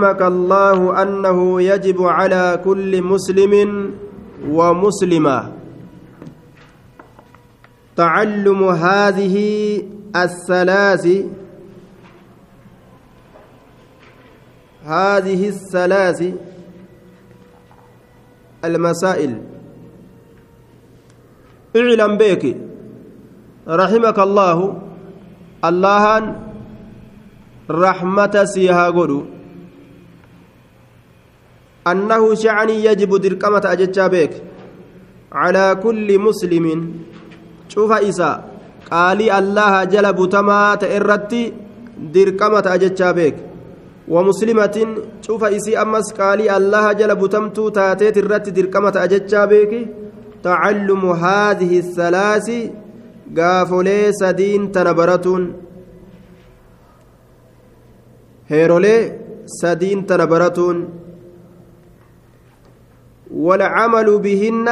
علمك الله أنه يجب على كل مسلم ومسلمة تعلم هذه الثلاث هذه الثلاث المسائل اعلم بك رحمك الله اللهن رحمة سيها قدو أنه شعني يجب دركمة أجتشا بيك على كل مسلم شوف إساء قالي الله جل بتما تئرتي دركمة أجتشا بيك ومسلمة شوف إسي أمس قالي الله جل بتمتو تاتيت الرت دركمة أجتشا بيك تعلم هذه الثلاث قافولي سدين تنبرتون هيرولي سدين تنبرتون والعمل بهن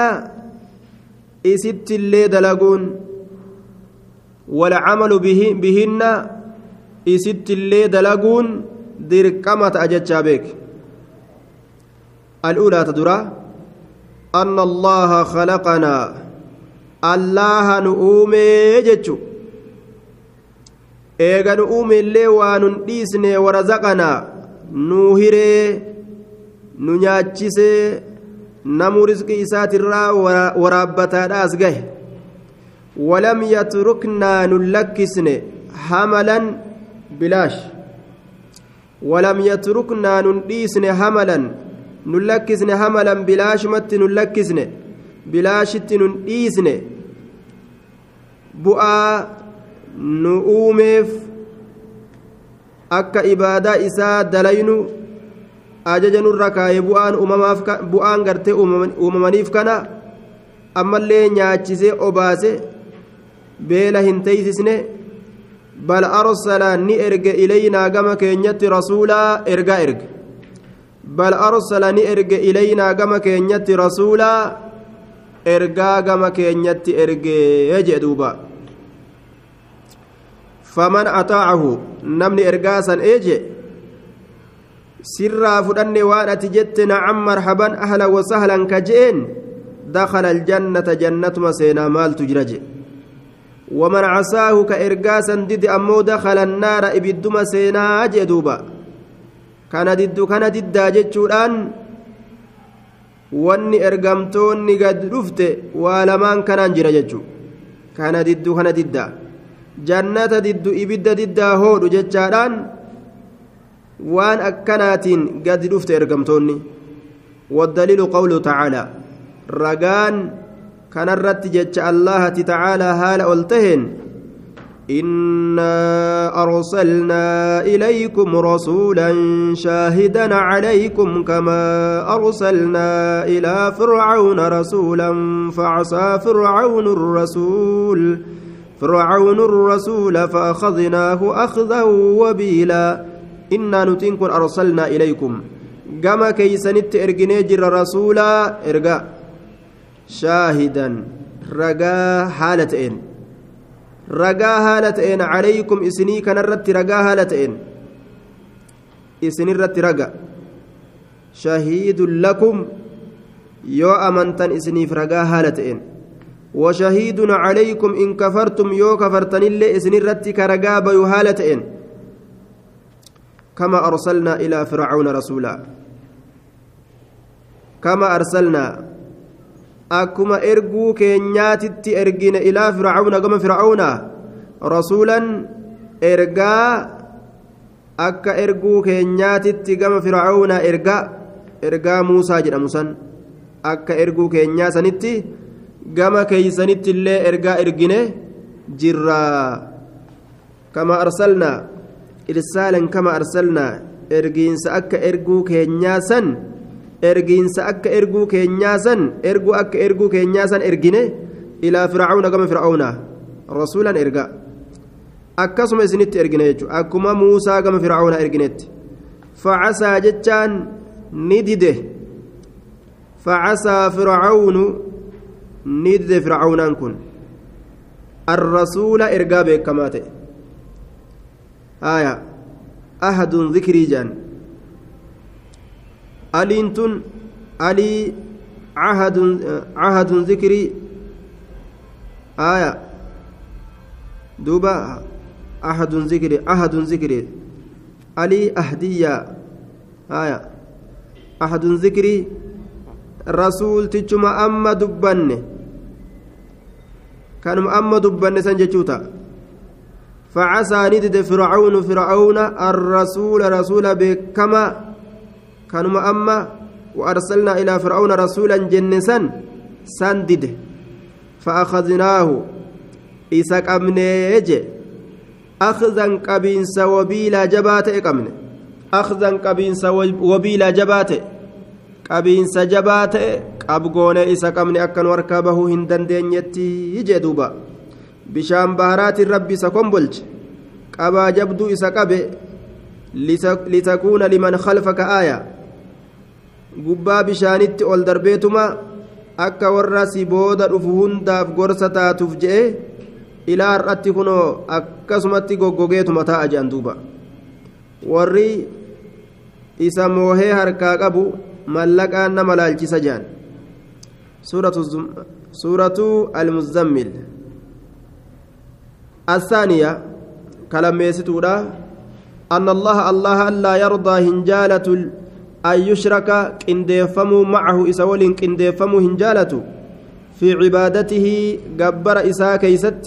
إسبت اللي دلقون والعمل بهن إسبت اللي دلقون دركمة أجتشا بك الأولى تدرى أن الله خلقنا الله نؤومي جتشو eega nu uumillee waa nun dhiisne warazaqanaa nuu hiree nu namuu rizqii isaatirraa waraabbataadha as gahe walam yatruknaa nun lakkisne hamalan bilaash walam yatruknaa nun dhiisne hamalan nun lakkisne hamalan bilaashumatti nun lakkisne bilaashitti nun dhiisne bu'aa nu uumeef akka ibaadaa isaa dalaynu ajaja nurra kaayee bu'aan bu'aan gartee uumamaniif kana ammallee nyaachisee obaase beela hin teeysisne bal arsala ni erge ilaynaa gama keenyatti rasuulaa ergaa erge bal arsala ni erge ilaynaa gama keenyatti rasuulaa ergaa gama keenyatti ergee jee duuba faman ataacahu namni ergaa san eeje sirraa fudhanne waan ati jette na marhaban ahla wasahlan ka je'een dakala aljannata jannatuma seenaa maaltu jira je'e waman casaahu ka ergaa san dide ammoo dakala naara ibidduma seenaa je'e duuba kana diddu kana diddaa jechuudhaan wanni ergamtoonni gad dhufte waalamaan kanaan jira jechuu kana diddu kana diddaa jannata diddu ibidda diddaa hoodhu jechaadhaan waan akkanaatiin gadi dhufte ergamtoonni waddaliilu qawlu tacaalaa ragaan kanarratti jecha allahati tacaalaa haala ol taheen إنا أرسلنا إليكم رسولا شاهدا عليكم كما أرسلنا إلى فرعون رسولا فعصى فرعون الرسول فرعون الرسول فأخذناه أخذا وبيلا innaa nutiin kun arsalnaa ilaykum gama keeysanitti erginee jirra rasuulaa erga shaahidan ragaa haala ta'een ragaa haala ta'een calaykum isinii kanarratti ragaa haala ta'een isinirratti raga shahiidun lakum yoo amantan isiniif ragaa haala ta'een وشهيد عليكم إن كفرتم يو كفرتن إلا إسن الرتك رقابة هالة إن كما أرسلنا إلى فرعون رسولا كما أرسلنا أكما إرجو كينياتت إرجين إلى فرعون كما فرعون رسولا إرجا akka erguu keenyaatitti gama fircauna ergaa ergaa muusaa jedhamu san akka erguu keenyaa sanitti gama keeysanitti illee ergaa ergine jirra kama arsalnaa irsaalan kama arsalnaa ergiinsa akka erguu keenyaasan ergiinsa akka erguu keenyaasan ergu erguu akka erguu keenyaasan ergine ilaa fircauna gama fircauna rasuulan ergaa akkasuma isinitti ergine akkuma muusaa gama fircauna erginetti facasaa jechaan ni dide asaa fircaunu ni dide fircaunaan kun arrasuula ergaa beekamaa آية أحد ذكري جان ألينتون ألي عهد عهد ذكري آية دوبا أحد ذكري أحد ذكري ألي أهدية آية أحد ذكري رسول تجمع أما دبنه كانوا أما دبنه سنجتوتا فعسى ندد فرعون فرعون الرسول رسول بكما كانوا أما وأرسلنا إلى فرعون رسولا جنسا سندد فأخذناه إساك أمنيج أخذا كبينس وبيلا جبات إقمن أخذا كبينس وبيلا جبات كبينس جبات أبقون إساك أمني أكن وركبه هندن دينيتي جدوبا bishaan baharaatiin rabbi isa kombolche qabaa jabduu isa qabe litakuuna liman khalfaka aaya gubbaa bishaanitti ol darbeetuma akka warra si booda dhufu hundaaf gorsa taatuuf je'e ilaa har'atti kunoo akkasumatti goggogeetuma taa'a je'an duuba warri isa moohee harkaa qabu mallaqaan nama laalchisa je'an suuratu almuzzammil الثانية كلام ميستورا أن الله الله لا يرضى هنجالة أن يشرك كنديفمو معه إسولين كنديفمو هنجالة في عبادته جبر إسا كيست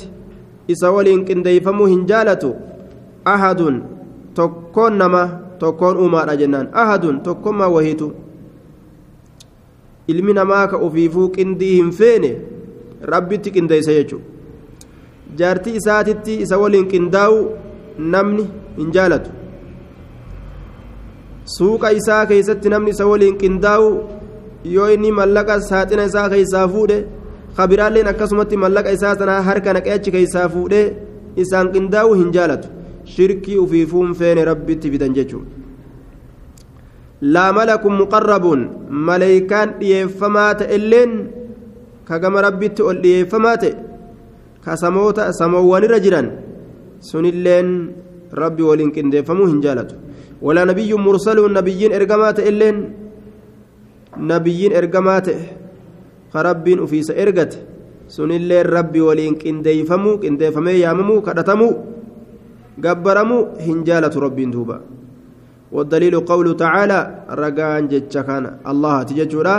إسولين كنديفمو هنجالة أحد تكون نما تكون أمار جنان أحد تكون ما وهيتو ilmi namaa ka ofiifuu qindii hin feene rabbitti qindeessa jechuudha jaartii isaatitti isa waliin qindaa'u namni hin jaalatu suuqa isaa keessatti namni isa waliin qindaa'u yoo inni mallaqa saaxina isaa keessaa fuudhe kabiraalleen akkasumatti mallaqa isaa sanaa harka naqeachi keessaa fuudhe isaan qindaa'u hin jaalatu shirkii ufiifuun feene rabbitti fidan jechuudha laamala malakun muqarrabuun maleeykaan dhiyeeffamaa ta'elleen kagama rabbitti ol dhiyeeffamaa ta'e كسموتا سموان رجلا سنلين ربي ولين كندفمو هنجالته ولا نبي مرسل نبيين إرجمات إلين نبيين إرجمات كرب أفيس إرجت سنلين ربي ولين كندفمو كندفمي ياممو كرتمو جبرمو هنجالة ربي دوبا والدليل قوله تعالى رجان جتشكان الله تججرا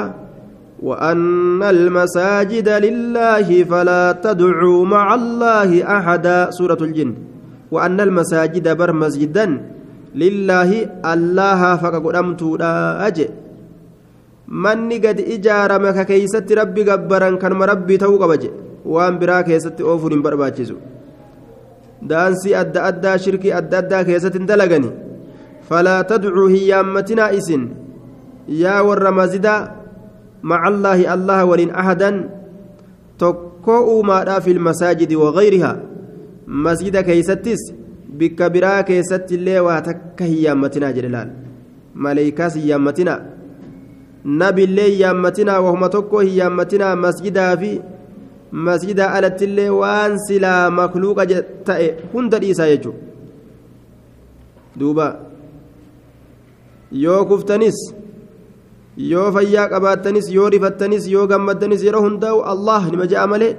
وأن المساجد لله فلا تدعوا مع الله أحدا سورة الجن وأن المساجد بر لله الله فقدمت لا أجي من قد إجار مككيسة ربي قبرا كان مربي توقبج وان برا كيسة أوفر برباجز دانسي أدى أدى شركي أدى أدى كيسة دلقني فلا تدعو هي أمتنا إسن يا ور مع الله الله ولن أحدا تكو ما في المساجد وغيرها مسجد كيستس بك برا كيست اللي واتك هيامتنا جلال ملائكة هيامتنا نبي اللي هيامتنا وهم تكو هيامتنا مسجدا في مسجد ألت اللي وان سلا مخلوق تأي هندر إيسا يجو دوبا yoo kuftanis yoo fayyaa qabaatanis yoo rifattanis yoo gammaddanis yeroo hundaa'u allah nima ja'a malee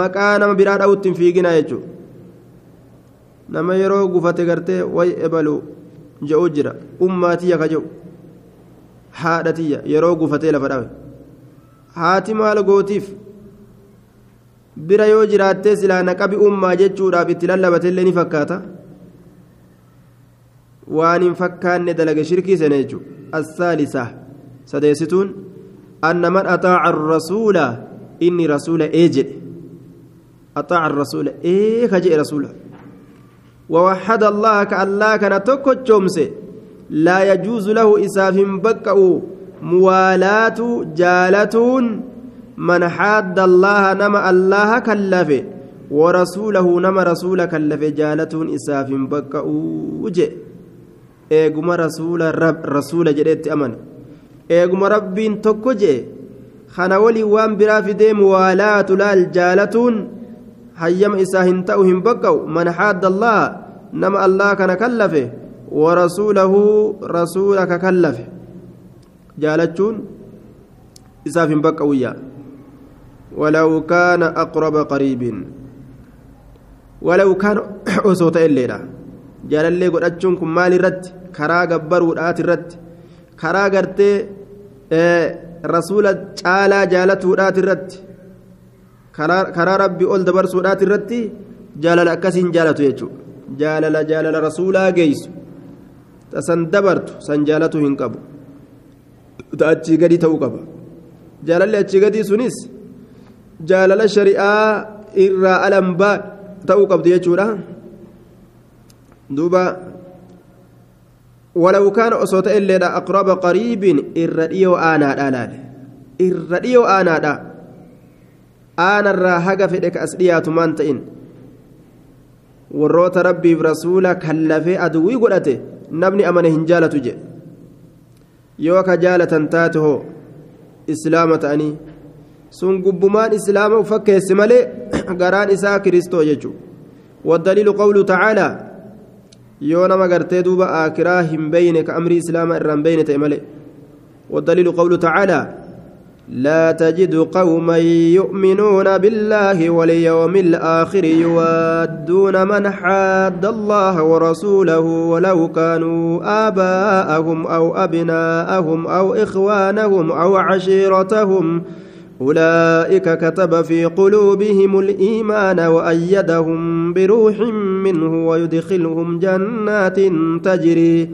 maqaa nama biraa dha'utti hin fiiginaa jechuudha nama yeroo gufate gartee way ebalu je'u jira ummaatiyya ka je'u haadhatiyya yeroo gufatee lafa dhawe haati maal gootiif bira yoo jiraattee silaa naqabi ummaa jechuudhaaf itti lallabatellee ni fakkaata waan hin fakkaanne dalage shirkii sene jechuudha. الثالثة سديستون أن من أطاع الرسول إني رسول إيجد أطاع الرسول إيه خجئ رسوله ووحد الله كالله كان تكتشمس لا يجوز له إساف بكأ موالاة جالتون من حاد الله نما الله كلفه ورسوله نما رسول كلفه جالتون إساف بكأ جئ eeguma rasuula jedheetti amane eeguma rabbiin tokko jee kana waliin waan biraa fidee muwaalaatu laal jaalatuun hayyama isaa hin ta'u hin baqqa'u man haadda nama allah kana kallafe warasuulahu rasuula ka kallafe jaalachuun isaaf hin baqqa'uyyaa ولو كان أقرب قريب ولو كان أسوة إلينا jaalallee godhachuun kun maal irratti karaa gabbaruudhaat irratti karaa gartee rasuula caalaa jaalatuudhaat irratti karaa rabbi ol dabarsuudhaat irratti jaalala akkasiin jaalatu jechuudha jaalala jaalala rasuulaa geessu san dabartu san jaalatu hin qabu achii gadi ta'uu qaba jaalalli achii gadii sunis jaalala shari'aa irraa alan ta'uu qabdu jechuudha. duuba walaw kaana osoo ta'e illeedha aqraba qariibin irra dhiyoo aanaadha laale irra dhiyoo aanaadha aanarraa haga fedhe ka as dhiyaatu maan ta'in warroota rabbiif rasuula kallafee aduwii godhate namni amane hin jaalatu jedhe yoo ka jaalatan taate hoo islaama ta'anii sun gubbumaan islaama ufakkeesse malee garaan isaa kiristoo jechuudha والدليل قوله تعالى yoo nama gartee duuba aakiraa hin beyne ka amrii islaama irraa hin beyne ta'e malee والدليل قوله تعالى لا تجد قوما يؤمنون بالله واليوم الآخر يودون من حاد الله ورسوله ولو كانوا آباءهم أو أبناءهم أو إخوانهم أو عشيرتهم أولئك كتب في قلوبهم الإيمان وأيدهم بروح منه ويدخلهم جنات تجري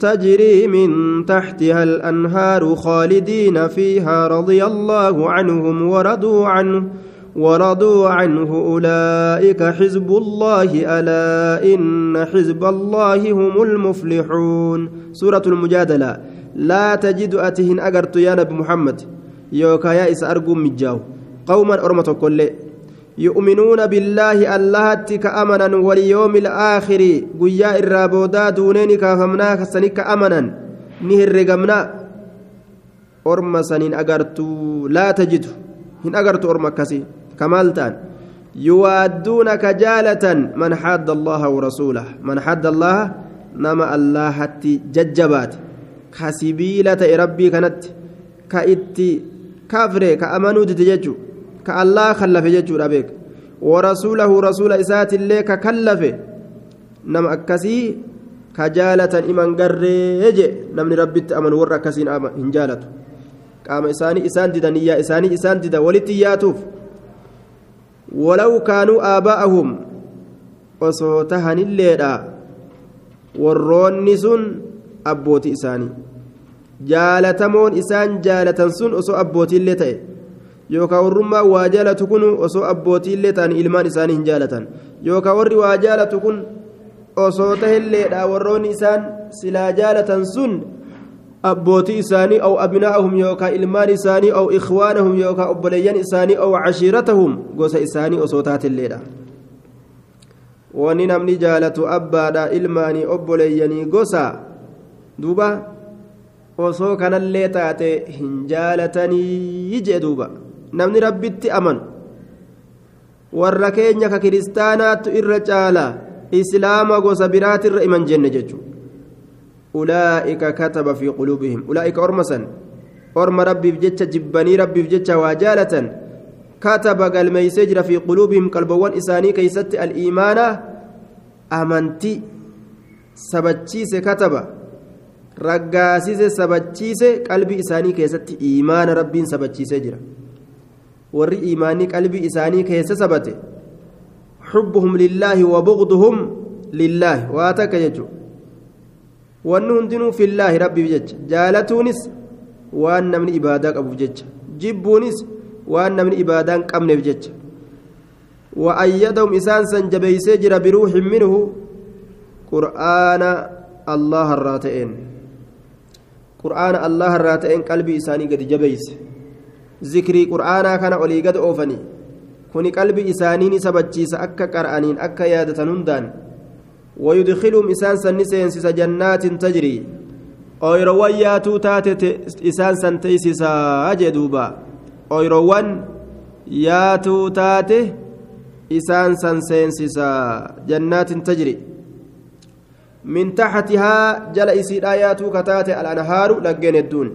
تجري من تحتها الأنهار خالدين فيها رضي الله عنهم ورضوا عنه ورضوا عنه أولئك حزب الله ألا إن حزب الله هم المفلحون سورة المجادلة لا تجد أتهن أجرت يا نبي محمد يوكايا إس أرجو مجاو قوما أرمى تقول يؤمنون بالله الله كأمنا واليوم الآخر قيا الرابودا دونين كافمنا كسنك أمنا نهر رقمنا أرمى سنين أقرتو لا تجد هن أقرتو أرمى كسي كمالتان يوادونك جالة من حد الله ورسوله من حد الله نما الله ججبات كسبيلة ربي كانت كإتي كافري كأمانو ديجو كالله خلف ججو ربيك ورسوله رسول إسات الله ككلف نم أكسي كجالة إمان قريج نم ربي تأمن ور أكسين نعم إن جالت قام إساني إسان ديدا نيا إساني إسان ديدا ولتياتوف ولو كانوا آباءهم وصوتهن الليلة والرون سن أبوتي إساني jaalatamoon isaan jaalatan sun osoo abbootiillee ta'e yookaan warrummaa waa jaalatu kun osoo abbootiillee ta'an ilmaan isaanii hin jaalatan yookaan warri waa jaalatu kun osoo tahelleedha warroonni isaan silaa jaalatan sun abbootii isaanii aw abnaa'ahum yookaan ilmaan isaanii aw ikhwaanahum yookaan obboleeyyan isaanii aw cashiiratahum gosa isaanii osoo taatelleedha. wanni namni jaalatu abbaadha ilmaanii obboleeyyanii gosa duuba. osoo kanallee taate hin jaalatanii jee duuba namni rabbitti amanu warra keenya ka kiristaanaattu irra caala islaama gosa biraatirra iman jenne jechuudha ulaa'ika kataba fi quluubihim ulaa'ika orma san orma rabbiif jecha jibbanii rabbiif jecha waa jaalatan kataba galmeeysee jira fi quluubihim qalbowwan isaanii keeysatti al'iimaana amantii sabachiise kataba raggaasise sabachiise qalbii isaanii keessatti imaana rabbiin sabachiisee jira warri imaanii qalbii isaanii keessa sabate xubbuhum lillaahi wabugduhum lillaahi waa takka jechu wanni hundinuu fillaahi rabbiif jecha jaalatuunis waan namni ibaadaa qabuuf jecha jibbuunis waan namni ibaadaan qabneef jecha وأيدهم إسان سنجبيسي جرى بروح منه قرآن الله الراتئين qur'aana allah irraa ta'een qalbii isaanii gadi jabeeyse zikrii qur'aanaa kana olii gad oofanii kuni qalbii isaanii ni sabachiisa akka qar'aniin akka yaadatan hundaan wayudkiluum isaan san ni seensisa jannaatin tajrii oyirowwan yaatuu taate isaan san teeysisaa jee duuba oyirowwan yaatuu taate isaan san seensisaa jannaatin tajrii من تحتها جل إسير آيات كتات الأنهار لجين الدون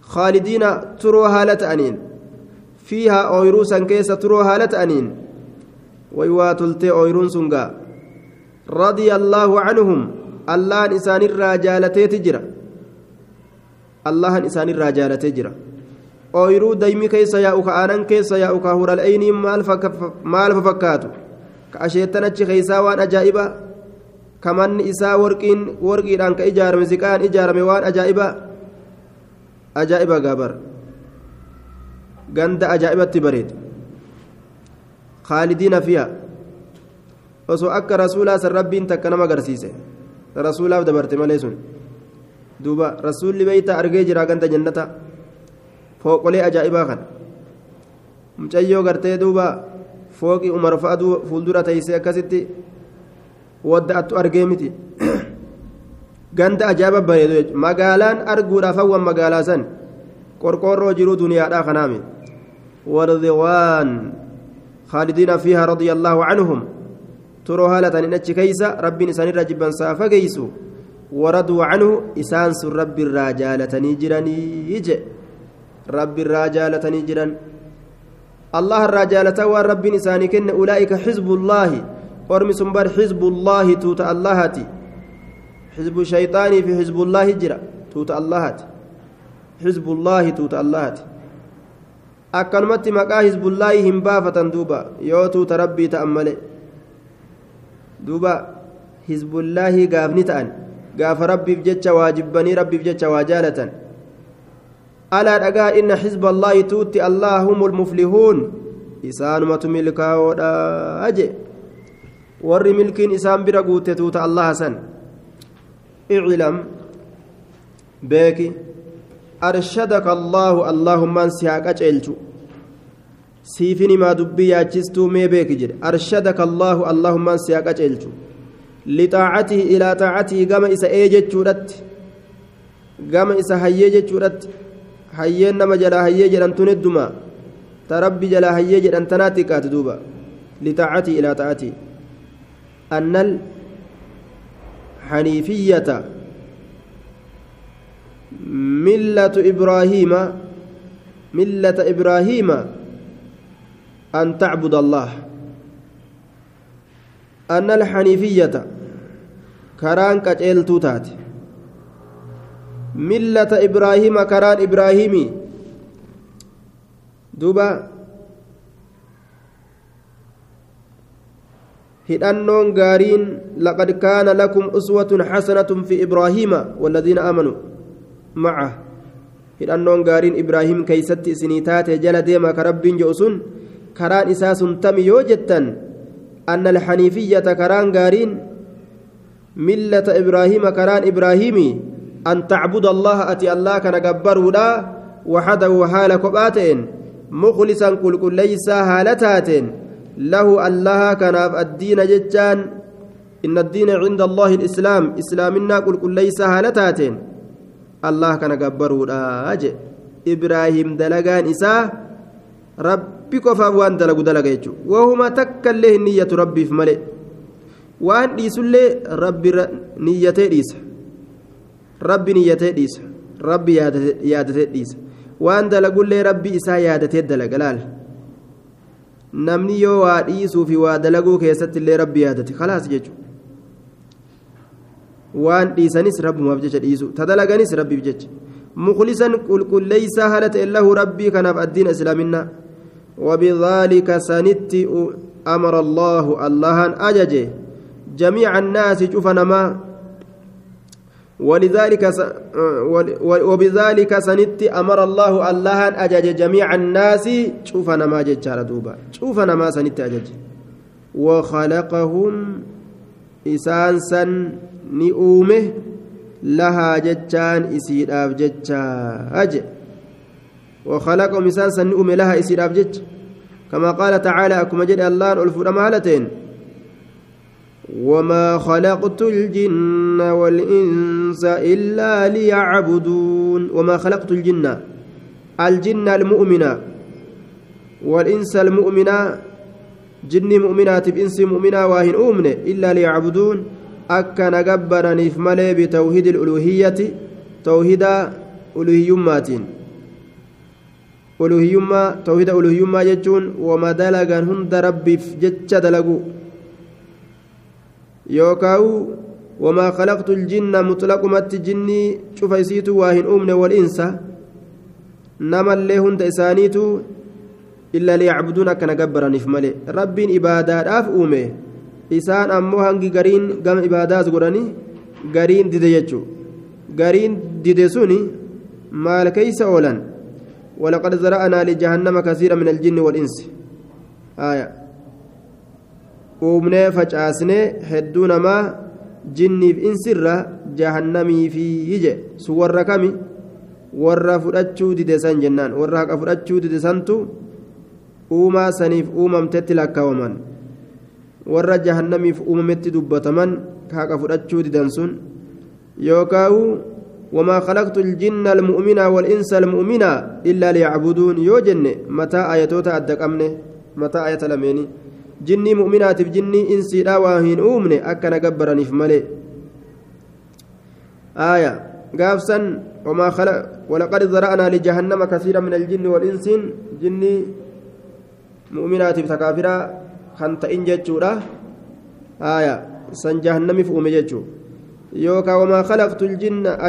خالدين تروها لتأنين فيها أويروس كيس تروها لتأنين ويوات التي أويرون سنقا رضي الله عنهم الله إنسان الرجال تجرى الله إنسان الرجال تجرى أويرو دايمي كيس ياؤك آنان كيس ياؤك هور الأيني مال ففكاتو كأشيتنا تشي خيسا وأنا جائبا kamanni isaa warqiin warqiidhaan ka ijaarame ziqaan ijaarame waan ajaa'iba ajaa'iba gabar ganda ajaa'ibatti bareedu khaalidiina fiya osoo akka rasuulaa san rabbiin takka nama agarsiise rasuulaaf dabarte malee sun duuba rasuulli beeyta argee jira ganda jannata fooqolee ajaa'ibaa kan mucayyoo gartee duuba fooqii umar fa'a fuuldura teessee akkasitti wadda'attu argee miti ganda ajaa'iba bareedu magaalaan arguudhaaf hawwan magaalaa san qorqoorroo jiruu duniyaadhaa kanaami wardiwaan khaalidiina fiiha radia allaahu canhum turoo haalatanin achi keeysa rabbiin isaanirra jibbansaa fageysu waraduu canhu isaan sun rabbi irraa jaalatanii jiranii je rabbi irraa jaalatanii jiran allah irraa jaalataa waan rabbiin isaanii kenne ulaa'ika xizbu ormi sun bar xizbullaahi tuuta allahaati xizbu shayxaanii fi xizbullaahi jira tuuta allahaati xizbullaahi tuuta allahaati akkanumatti maqaa xizbullaahi hin baafatan duuba yoo tuuta rabbii ta'an male duuba xizbullaahi gaafni ta'an gaafa rabbiif jecha waajibbanii rabbiif jecha waa jaalatan alaa dhagaa inna xizballaahi tuutti allaahumul muflihuun isaanumatu milkaa'oodha jee warri milkiin isaan bira guutte tuuta allaha san iclam beeki arshadaka allaahu allaahummaan si haa qaceelchu siifin himaa dubbii yaachistuu mee beeki jedhe arshadaka allaahu allaahummaan si haa qaceelchu lixaacatihi ilaa xaacatii gama isa ee jechuudhatti gama isa hayyee jechuudhatti hayyeen nama jalaa hayyee jedhamtun heddumaa ta rabbi jalaa hayyee jedhan tanaatti qaate duuba lixaacatii ilaa xaacatii أن الحنيفية ملة إبراهيم ملة إبراهيم أن تعبد الله أن الحنيفية كران كجيل توتات ملة إبراهيم كران إبراهيمي دبا hidhannoon gaariin laqad kaana lakum uswatun xasanatun fi ibraahiima waladiina aamanuu maca hidhannoon gaariin ibraahiim keeysatti isinii taate jala deema ka rabbiin je'u sun karaan isaa suntami yoo jettan anna alxaniifiyyata karaan gaariin millata ibraahiima karaan ibraahiimii an tacbuda allaha ati allaa kana gabbaruudha waxadahu haala kophaa ta'en mukhlisan qulqulleeysaa haala taateen له الله كناف الدين جتان إن الدين عند الله الإسلام إسلامنا قل قل ليس هالتاتين الله كان قبروا راج إبراهيم دلقان إساء ربي كفاب وأن دلقوا دلقا يجو وهما تكا له نية ربي في ملئ وأن ديسوا له ربي نيته ديس ربي نيته ديس ربي يادته ديس وأن دلقوا له ربي إساء يادته دلقا لال namni yoo waa dhiisuu fi waa dalaguu keessatti illee rabbi yaadate khalaas jechuudha waan dhiisanis rabbumaaf jecha dhiisu tadalaganis rabbiif jecha mukhlisan qulqulleeysaa haala ta'e lahu rabbii kanaaf addiina islaaminaa وبذلك سنت أمر الله اللهن أججه جميع الناس شوفنا ما ولذلك آه، وبذلك سنت أمر الله الله أجج جميع الناس شوف أنا ما جج دوبا شوف أنا ما سنت أجج وخلقهم إسانسا نؤومه لها ججان إسير أفججا أج وخلقهم إسانسا نؤومه لها إسير أفجج كما قال تعالى أكما جد الله الفرمالتين وما خلقت الجن والإنس إلا ليعبدون وما خلقت الجن الجن المؤمنة والإنس المؤمنة جن مؤمنة بإنس مؤمنة واهن أمنة إلا ليعبدون أكن جبرني في ملي بتوحيد الألوهية توحيد ألوهيمات ألوهيما توحيد ألوهيما يجون وما دلغا هند ربي جتش دلغوا yookaan wamaa khalaqtu jinna mutlaqumatti jinnii cufa isiitu waa hin uumne wal insa namallee hunda isaaniitu illa liyacbuduun akkana gabbaraniif malee rabbiin ibaadaadhaaf uume isaan ammoo hangi gariin gama ibaadaas godhanii gariin dide jechuu gariin dide suni maal keeysa oolan ولقد ذرأنا لجهنم كثيرا من الجن والإنس آية uumnee facaasnee hedduu namaa jinniif jahannamii fi yije sun warra kami warra fudhachuu didesan jennaan warra haqa fudhachuu didesantu uumaa saniif uumamtetti lakkaawaman warra jahannamiif uumametti dubbataman haqa fudhachuu didan sun yookaawu وما خلقت الجن المؤمنة illaa المؤمنة إلا yoo jenne mataa آيتوتا adda qabne mataa آية lameeni. jinnii mu'minaatiif jinnii insiidhaa waa hin uumne akkana gabbaraniif malee aaya gaafsan wamaa khala walaqad zara'naa lijahannama kasiira min aljinni walinsiin jinnii mu'minaatiif takaafiraa kan ta'in jechuudha aaya san jahannamiif uume jechuu yookaa wamaa khalaqtu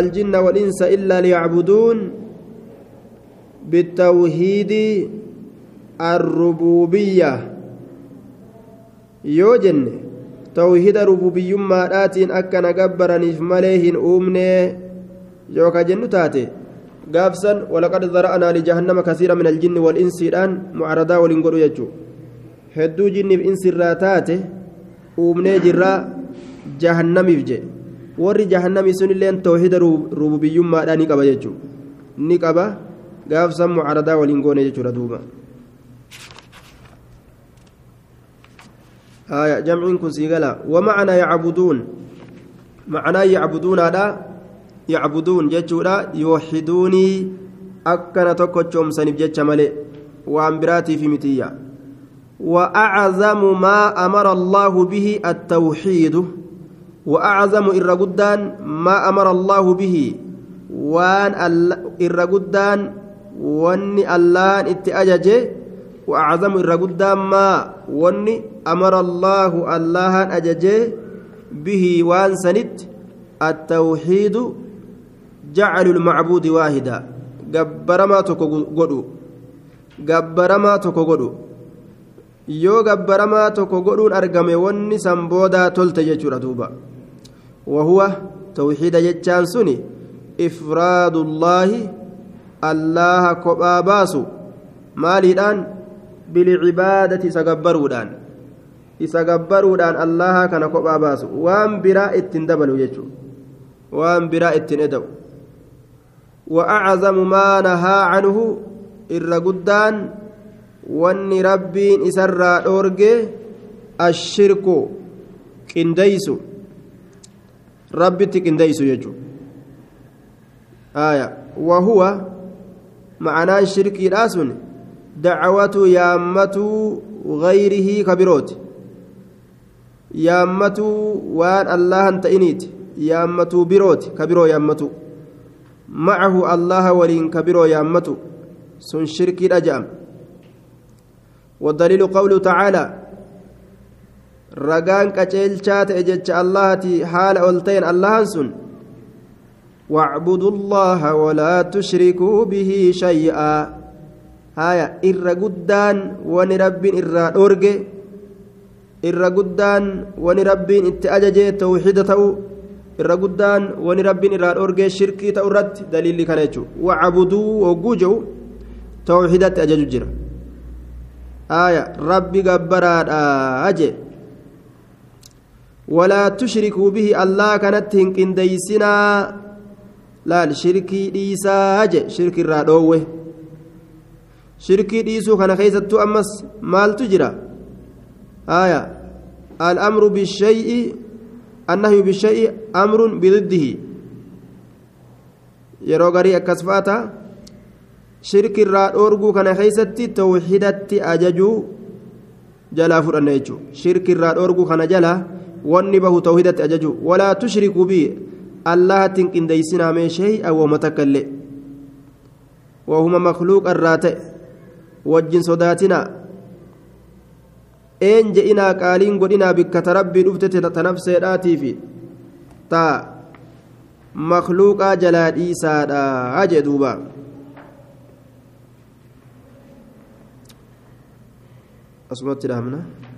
aljinna walinsa illaa liyacbuduun bitawhiidi arrububiyya yoo jenne tawhida rububiyyummaadhaatiin akka na gabbaraniif malee hin uumne yookaa jennu taate gaafsan walaqad zara'naa lijahannama kasiira min aljinni wal insiidhaan mucaradaa waliin godhu jechuu hedduu jinniif insirraa taate uumnee jirraa jahannamiif je warri jahannamii sun tawhida rububiyyummaadhaa ni qaba jechuu ni qaba gaafsan mucaradaa waliin goone jechuudha duuba آية جمع كن سيقلا ومعنى يعبدون معنى يعبدون هذا يعبدون جتشورا يوحدوني أكنا تكتشم سنب جتش وأمبراتي في متية وأعظم ما أمر الله به التوحيد وأعظم إرقدان ما أمر الله به وان إرقدان واني ألان اتأجج وأعظم الرقدة ما وني أمر الله الله أججي به وان سنت التوحيد جعل المعبود واحدا جبرما تكو gabbaramaa tokko godhu yoo gabbaramaa tokko godhuun argame wanni san boodaa tolte jechuudha duuba wahuwa tawxiida jechaan suni ifraadullaahi allaha kophaa baasu maaliidhaan بالعبادة سقبرودان isagabbaruudhaan allaha kana kophaa baasu waan biraa ittiin dabalu jechuu waan biraa ittiin eda'u وأعظم ما نهى عنه الرجدان وأن ربي إسرى أورجي الشرك كنديس ربي تكنديس يجو آية وهو معناه الشرك الأسن دعوة يامة غيره كبيروت يامة وان الله تئنيت يامة بيروت كبيرو يامة معه الله ولين كبيرو يامة سن شرك الأجام والدليل قوله تعالى رقان شات اجت الله حال أولتين الله سن واعبدوا الله ولا تشركوا به شيئا haya irra guddaan wani rabbiin irraa dhoorge irra guddaan wani rabbiin itti ajaje tawxiida ta'u irra guddaan wani rabbiin irraa dhoorge shirkii ta'u irratti daliilli kana jechuudha wacabuduu hogguu jehu tawxiidatti ajaju jira haya rabbi gabbaraadhaa jee walaa tushrikuu bihi allaa kanatti hin qindeeysinaa laal shirkii dhiisaa jee shirkii irraa dhoowwe shirkii dhiisuu kana keessattuu ammas maaltu jira aya al'amru bishayi annahyu bishayi amrun bididdihi yeroo garii akkas faata shirki irraa dhoorguu kana keessatti tawxidatti ajajuu jalaa fudhanna jechuu shirki irraa dhoorguu kana jala wanni bahu tawhidatti ajajuu walaa tushrikuu bi allahatin qindeeysinaa mee shay'a woma takka illee wahuma makluuqa irraa ta'e wajjin sodaatinaa een je'inaa qaaliin godhinaa bikka ta rabbii dhuftete ta nafseedhaatii fi ta makluuqaa jalaa dhiisaadha jee duuba asumatti dhaamna